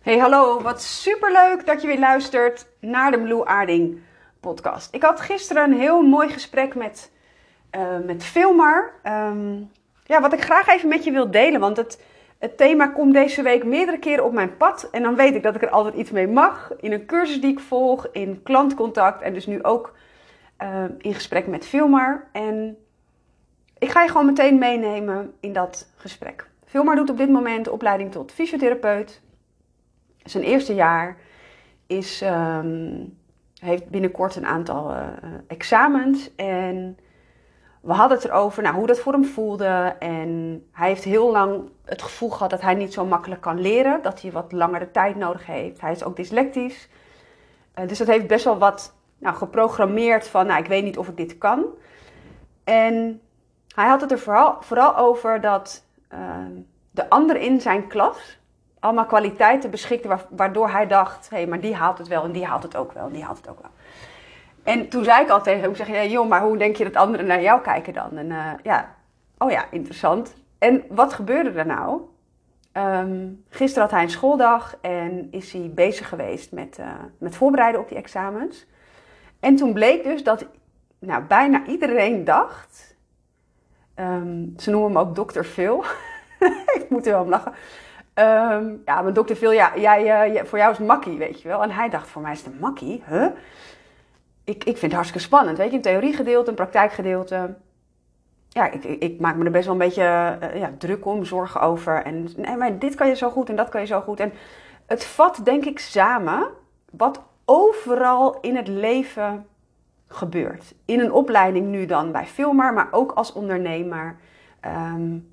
Hey, hallo. Wat superleuk dat je weer luistert naar de Blue Aarding podcast. Ik had gisteren een heel mooi gesprek met, uh, met Filmar. Um, ja, wat ik graag even met je wil delen, want het, het thema komt deze week meerdere keren op mijn pad. En dan weet ik dat ik er altijd iets mee mag. In een cursus die ik volg, in klantcontact en dus nu ook uh, in gesprek met Filmar. En ik ga je gewoon meteen meenemen in dat gesprek. Filmar doet op dit moment opleiding tot fysiotherapeut. Zijn eerste jaar is, um, heeft binnenkort een aantal uh, examens. En we hadden het erover nou, hoe dat voor hem voelde. En hij heeft heel lang het gevoel gehad dat hij niet zo makkelijk kan leren. Dat hij wat langere tijd nodig heeft. Hij is ook dyslectisch. Uh, dus dat heeft best wel wat nou, geprogrammeerd van, nou, ik weet niet of ik dit kan. En hij had het er vooral, vooral over dat uh, de anderen in zijn klas allemaal kwaliteiten beschikte waardoor hij dacht, hé, hey, maar die haalt het wel en die haalt het ook wel en die haalt het ook wel. En toen zei ik al tegen hem, zeg je, joh, maar hoe denk je dat anderen naar jou kijken dan? En uh, ja, oh ja, interessant. En wat gebeurde er nou? Um, gisteren had hij een schooldag en is hij bezig geweest met, uh, met voorbereiden op die examens. En toen bleek dus dat nou, bijna iedereen dacht, um, ze noemen hem ook dokter Phil. ik moet er wel om lachen. Um, ja, maar dokter ja, jij, voor jou is het makkie, weet je wel. En hij dacht, voor mij is het een makkie? Ik, ik vind het hartstikke spannend, weet je. Een theoriegedeelte, een praktijkgedeelte. Ja, ik, ik, maak me er best wel een beetje uh, ja, druk om, zorgen over. En nee, maar dit kan je zo goed en dat kan je zo goed. En het vat, denk ik, samen wat overal in het leven gebeurt. In een opleiding nu dan bij Filmar, maar ook als ondernemer. Um,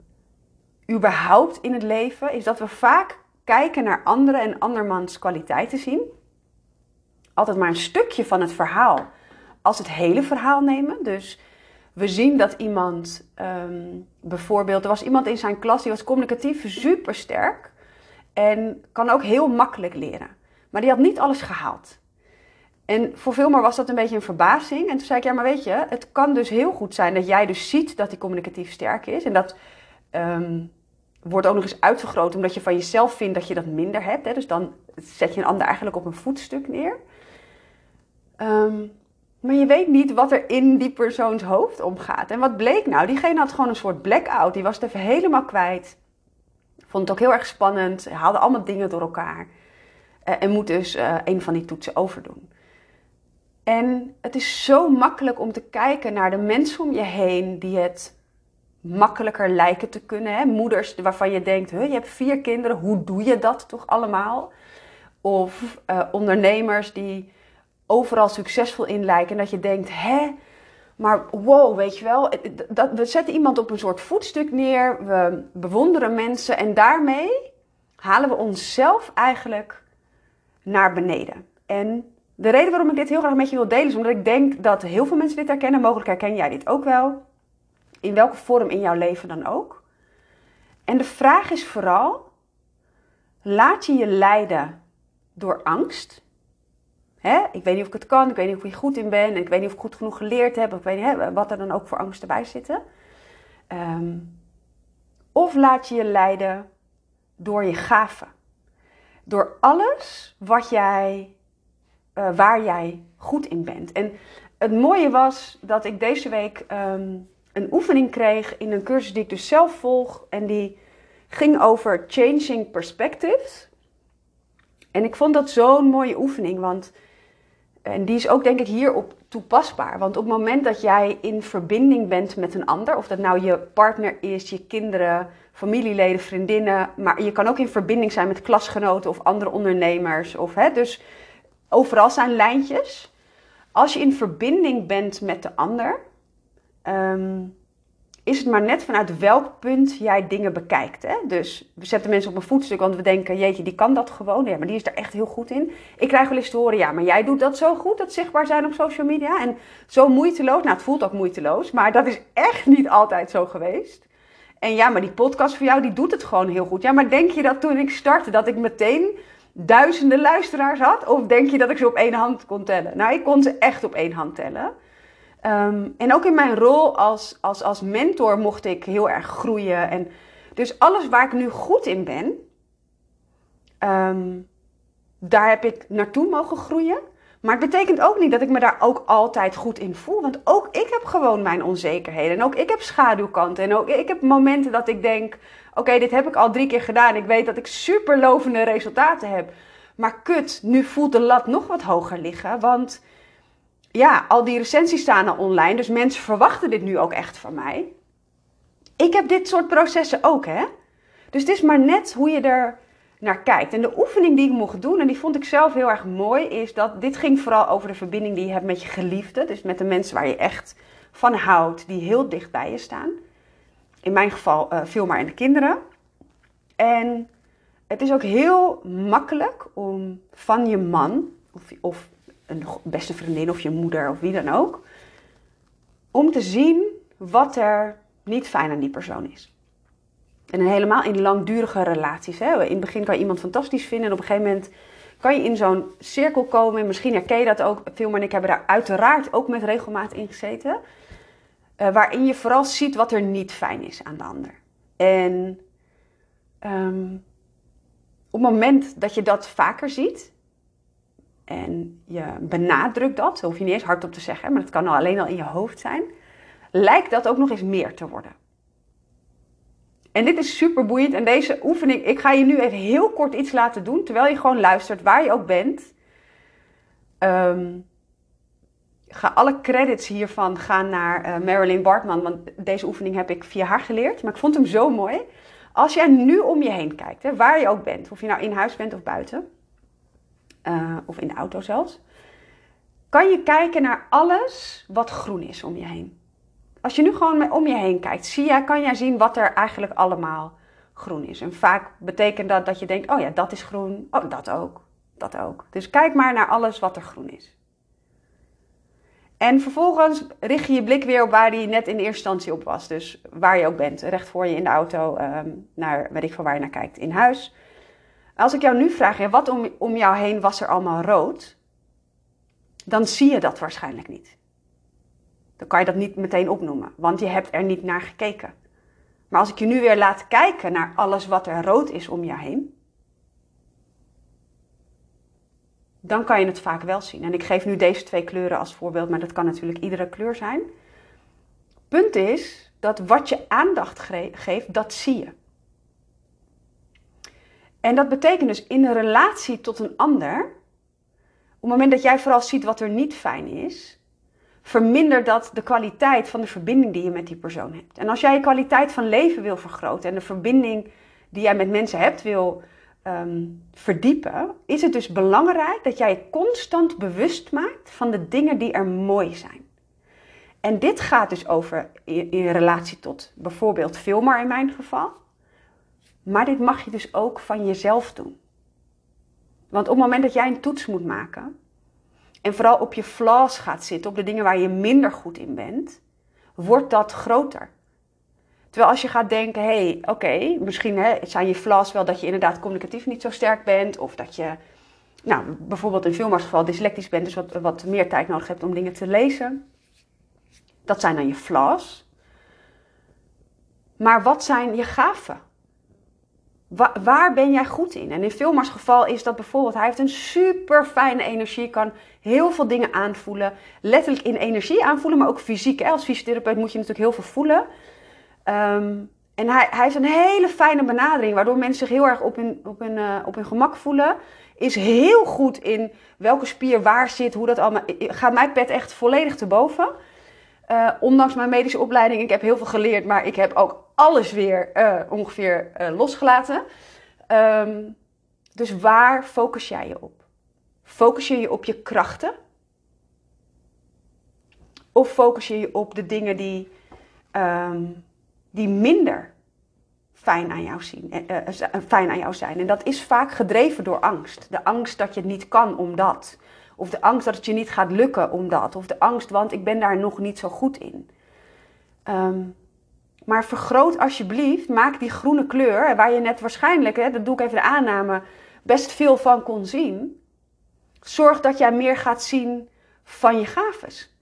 überhaupt in het leven, is dat we vaak kijken naar anderen en andermans kwaliteiten zien. Altijd maar een stukje van het verhaal als het hele verhaal nemen. Dus we zien dat iemand, um, bijvoorbeeld, er was iemand in zijn klas die was communicatief super sterk en kan ook heel makkelijk leren. Maar die had niet alles gehaald. En voor Vilmar was dat een beetje een verbazing. En toen zei ik, ja, maar weet je, het kan dus heel goed zijn dat jij dus ziet dat hij communicatief sterk is. En dat um, wordt ook nog eens uitvergroot omdat je van jezelf vindt dat je dat minder hebt. Hè? Dus dan zet je een ander eigenlijk op een voetstuk neer. Um, maar je weet niet wat er in die persoons hoofd omgaat. En wat bleek nou? Diegene had gewoon een soort blackout. Die was het even helemaal kwijt. Vond het ook heel erg spannend. Haalde allemaal dingen door elkaar. Uh, en moet dus uh, een van die toetsen overdoen. En het is zo makkelijk om te kijken naar de mensen om je heen die het makkelijker lijken te kunnen. Hè? Moeders waarvan je denkt, je hebt vier kinderen, hoe doe je dat toch allemaal? Of uh, ondernemers die overal succesvol in lijken en dat je denkt, hè, maar wow, weet je wel, dat, we zetten iemand op een soort voetstuk neer, we bewonderen mensen en daarmee halen we onszelf eigenlijk naar beneden. En de reden waarom ik dit heel graag met je wil delen is omdat ik denk dat heel veel mensen dit herkennen. Mogelijk herken jij dit ook wel. In welke vorm in jouw leven dan ook. En de vraag is vooral: laat je je leiden door angst? Ik weet niet of ik het kan, ik weet niet of ik goed in ben, ik weet niet of ik goed genoeg geleerd heb, ik weet niet wat er dan ook voor angsten bij zitten. Um, of laat je je leiden door je gaven. Door alles wat jij, uh, waar jij goed in bent. En het mooie was dat ik deze week um, een oefening kreeg in een cursus die ik dus zelf volg. En die ging over changing perspectives. En ik vond dat zo'n mooie oefening, want en die is ook denk ik hierop toepasbaar. Want op het moment dat jij in verbinding bent met een ander, of dat nou je partner is, je kinderen, familieleden, vriendinnen, maar je kan ook in verbinding zijn met klasgenoten of andere ondernemers. Of, hè, dus overal zijn lijntjes. Als je in verbinding bent met de ander, um, is het maar net vanuit welk punt jij dingen bekijkt. Hè? Dus we zetten mensen op een voetstuk, want we denken, jeetje, die kan dat gewoon. Ja, maar die is er echt heel goed in. Ik krijg wel eens te horen, ja, maar jij doet dat zo goed, dat zichtbaar zijn op social media. En zo moeiteloos. Nou, het voelt ook moeiteloos, maar dat is echt niet altijd zo geweest. En ja, maar die podcast voor jou, die doet het gewoon heel goed. Ja, maar denk je dat toen ik startte, dat ik meteen duizenden luisteraars had? Of denk je dat ik ze op één hand kon tellen? Nou, ik kon ze echt op één hand tellen. Um, en ook in mijn rol als, als, als mentor mocht ik heel erg groeien. En dus alles waar ik nu goed in ben, um, daar heb ik naartoe mogen groeien. Maar het betekent ook niet dat ik me daar ook altijd goed in voel. Want ook ik heb gewoon mijn onzekerheden. En ook ik heb schaduwkanten. En ook ik heb momenten dat ik denk: oké, dit heb ik al drie keer gedaan. Ik weet dat ik super lovende resultaten heb. Maar kut, nu voelt de lat nog wat hoger liggen. Want ja, al die recensies staan al online. Dus mensen verwachten dit nu ook echt van mij. Ik heb dit soort processen ook, hè? Dus het is maar net hoe je er naar kijkt. En de oefening die ik mocht doen, en die vond ik zelf heel erg mooi, is dat dit ging vooral over de verbinding die je hebt met je geliefde. Dus met de mensen waar je echt van houdt, die heel dicht bij je staan. In mijn geval uh, veel maar in de kinderen. En het is ook heel makkelijk om van je man, of, of een beste vriendin, of je moeder, of wie dan ook, om te zien wat er niet fijn aan die persoon is. En helemaal in langdurige relaties. Hè. In het begin kan je iemand fantastisch vinden en op een gegeven moment kan je in zo'n cirkel komen. En misschien herken je dat ook. Veel en ik hebben daar uiteraard ook met regelmaat in gezeten. Uh, waarin je vooral ziet wat er niet fijn is aan de ander. En um, op het moment dat je dat vaker ziet en je benadrukt dat, hoef je niet eens hardop te zeggen, maar het kan al alleen al in je hoofd zijn, lijkt dat ook nog eens meer te worden. En dit is super boeiend. En deze oefening, ik ga je nu even heel kort iets laten doen, terwijl je gewoon luistert, waar je ook bent. Um, ga alle credits hiervan gaan naar uh, Marilyn Bartman, want deze oefening heb ik via haar geleerd. Maar ik vond hem zo mooi. Als jij nu om je heen kijkt, hè, waar je ook bent, of je nou in huis bent of buiten, uh, of in de auto zelfs, kan je kijken naar alles wat groen is om je heen. Als je nu gewoon om je heen kijkt, zie jij, kan jij zien wat er eigenlijk allemaal groen is. En vaak betekent dat dat je denkt, oh ja, dat is groen, oh dat ook, dat ook. Dus kijk maar naar alles wat er groen is. En vervolgens richt je je blik weer op waar die net in eerste instantie op was. Dus waar je ook bent, recht voor je in de auto, um, naar weet ik van waar je naar kijkt, in huis. Als ik jou nu vraag, wat om, om jou heen was er allemaal rood? Dan zie je dat waarschijnlijk niet. Dan kan je dat niet meteen opnoemen, want je hebt er niet naar gekeken. Maar als ik je nu weer laat kijken naar alles wat er rood is om je heen, dan kan je het vaak wel zien. En ik geef nu deze twee kleuren als voorbeeld, maar dat kan natuurlijk iedere kleur zijn. Punt is dat wat je aandacht geeft, dat zie je. En dat betekent dus in een relatie tot een ander, op het moment dat jij vooral ziet wat er niet fijn is, vermindert dat de kwaliteit van de verbinding die je met die persoon hebt. En als jij je kwaliteit van leven wil vergroten en de verbinding die jij met mensen hebt wil Ehm, verdiepen, is het dus belangrijk dat jij je constant bewust maakt van de dingen die er mooi zijn. En dit gaat dus over in, in relatie tot bijvoorbeeld Filmar in mijn geval. Maar dit mag je dus ook van jezelf doen. Want op het moment dat jij een toets moet maken en vooral op je flaws gaat zitten, op de dingen waar je minder goed in bent, wordt dat groter. Terwijl als je gaat denken, hé, hey, oké, misschien hè, zijn je flaws wel dat je inderdaad communicatief niet zo sterk bent. Of dat je, nou, bijvoorbeeld in Filmars geval dyslectisch bent, dus wat, wat meer tijd nodig hebt om dingen te lezen. Dat zijn dan je flaws. Maar wat zijn je gaven? Waar ben jij goed in? En in Filmars geval is dat bijvoorbeeld, hij heeft een super fijne energie, kan heel veel dingen aanvoelen. Letterlijk in energie aanvoelen, maar ook fysiek. Als fysiotherapeut moet je natuurlijk heel veel voelen. Ehm, en hij, hij heeft een hele fijne benadering, waardoor mensen zich heel erg op hun, op, hun, uh, op hun gemak voelen. Is heel goed in welke spier waar zit, hoe dat allemaal. Gaat mijn pet echt volledig te boven. Uh, ondanks mijn medische opleiding, ik heb heel veel geleerd, maar ik heb ook alles weer uh, ongeveer losgelaten. Um, dus waar focus jij je op? Focus je je op je krachten? Of focus je je op de dingen die um, die minder fijn aan, jou zien, eh, eh, eh, fijn aan jou zijn. En dat is vaak gedreven door angst. De angst dat je het niet kan omdat. Of de angst dat het je niet gaat lukken omdat. Of de angst, want ik ben daar nog niet zo goed in. Ehm, maar vergroot alsjeblieft, maak die groene kleur, waar je net waarschijnlijk, hè, dat doe ik even de aanname, best veel van kon zien. Zorg dat jij meer gaat zien van je gaves.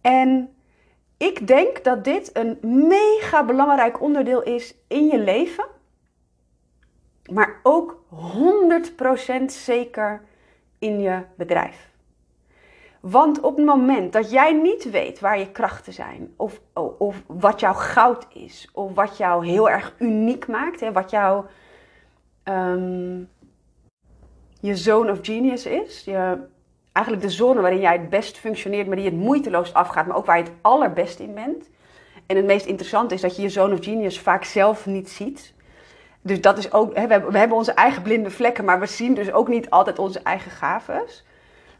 En ik denk dat dit een mega belangrijk onderdeel is in je leven. maar ook 100% zeker in je bedrijf. Want op het moment dat jij niet weet waar je krachten zijn, of, of wat jouw goud is, of wat jou heel erg uniek maakt, hè, wat jouw ehm, je zone of genius is, je, eigenlijk de zone waarin jij het best functioneert, maar die het moeiteloos afgaat, maar ook waar je het allerbest in bent. En het meest interessante is dat je je zone of genius vaak zelf niet ziet. Dus dat is ook, hè, we, hebben, onze eigen blinde vlekken, maar we zien dus ook niet altijd onze eigen gaves.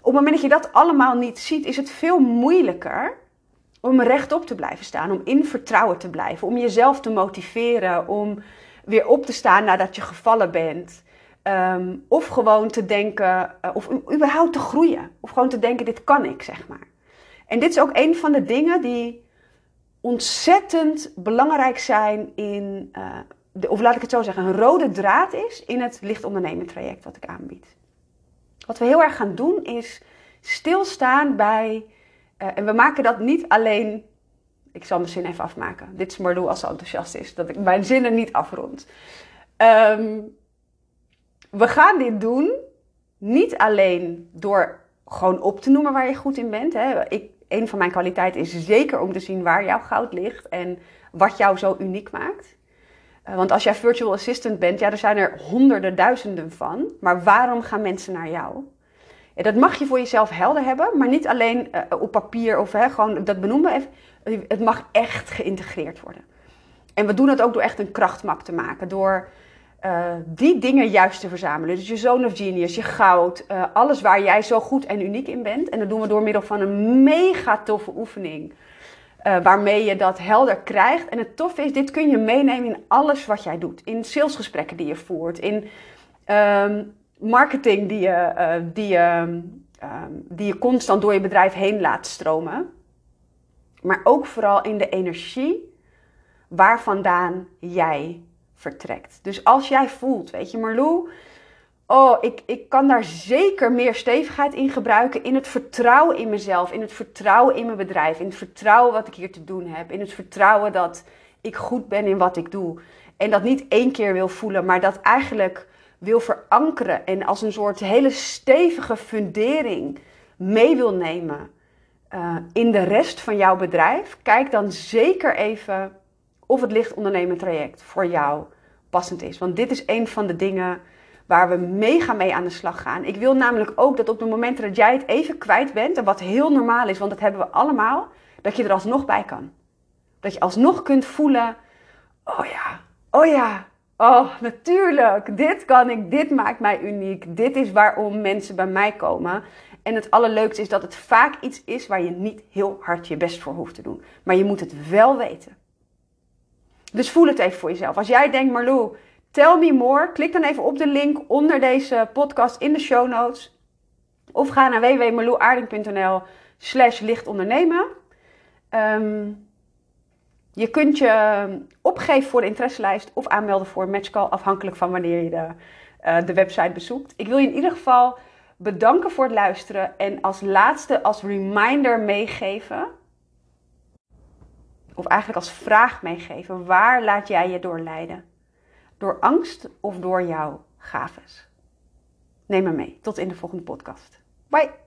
Op het moment dat je dat allemaal niet ziet, is het veel moeilijker om rechtop te blijven staan, om in vertrouwen te blijven, om jezelf te motiveren, om weer op te staan nadat je gevallen bent. Ehm, of gewoon te denken, uh, of überhaupt te groeien. Of gewoon te denken, dit kan ik, zeg maar. En dit is ook een van de dingen die ontzettend belangrijk zijn in, uh, de, of laat ik het zo zeggen, een rode draad is in het licht ondernemen traject wat ik aanbied. Wat we heel erg gaan doen is stilstaan bij, uh, en we maken dat niet alleen, ik zal mijn zin even afmaken. Dit is Marlou als ze enthousiast is, dat ik mijn zinnen niet afrond. Um, we gaan dit doen niet alleen door gewoon op te noemen waar je goed in bent. Hè. Ik, een van mijn kwaliteiten is zeker om te zien waar jouw goud ligt en wat jou zo uniek maakt. Eh, want als jij virtual assistant bent, ja, er zijn er honderden, duizenden van. Maar waarom gaan mensen naar jou? Dat mag je voor jezelf helder hebben, maar niet alleen uh, op papier of hè, gewoon dat benoemen. Het mag echt geïntegreerd worden. En we doen dat ook door echt een krachtmap te maken. Door uh, die dingen juist te verzamelen. Dus je zone of genius, je goud, alles waar jij zo goed en uniek in bent. En dat doen we door middel van een mega toffe oefening. Uh, waarmee je dat helder krijgt. En het toffe is, dit kun je meenemen in alles wat jij doet. In salesgesprekken die je voert. In um, marketing die je, die, je, um, die je constant door je bedrijf heen laat stromen. Maar ook vooral in de energie waar vandaan jij vertrekt. Dus als jij voelt, weet je, Marlou, oh, ik, ik kan daar zeker meer stevigheid in gebruiken. In het vertrouwen in mezelf, in het vertrouwen in mijn bedrijf, in het vertrouwen wat ik hier te doen heb, in het vertrouwen dat ik goed ben in wat ik doe. En dat niet één keer wil voelen, maar dat eigenlijk wil verankeren en als een soort hele stevige fundering mee wil nemen uh, in de rest van jouw bedrijf. Kijk dan zeker even of het licht ondernemen traject voor jou passend is. Want dit is een van de dingen waar we mega mee aan de slag gaan. Ik wil namelijk ook dat op de momenten dat jij het even kwijt bent, en wat heel normaal is, want dat hebben we allemaal, dat je er alsnog bij kan. Dat je alsnog kunt voelen, oh ja, oh ja, oh natuurlijk, dit kan ik, dit maakt mij uniek, dit is waarom mensen bij mij komen. En het allerleukste is dat het vaak iets is waar je niet heel hard je best voor hoeft te doen. Maar je moet het wel weten. Dus voel het even voor jezelf. Als jij denkt, Marlou, tell me more. Klik dan even op de link onder deze podcast in de show notes. Of ga naar www.marlouaarding.nl slash lichtondernemen. Um, je kunt je opgeven voor de interesselijst of aanmelden voor matchcall, afhankelijk van wanneer je de, uh, de website bezoekt. Ik wil je in ieder geval bedanken voor het luisteren en als laatste als reminder meegeven of eigenlijk als vraag meegeven. Waar laat jij je door leiden? Door angst of door jouw gaves? Neem me mee. Tot in de volgende podcast. Bye!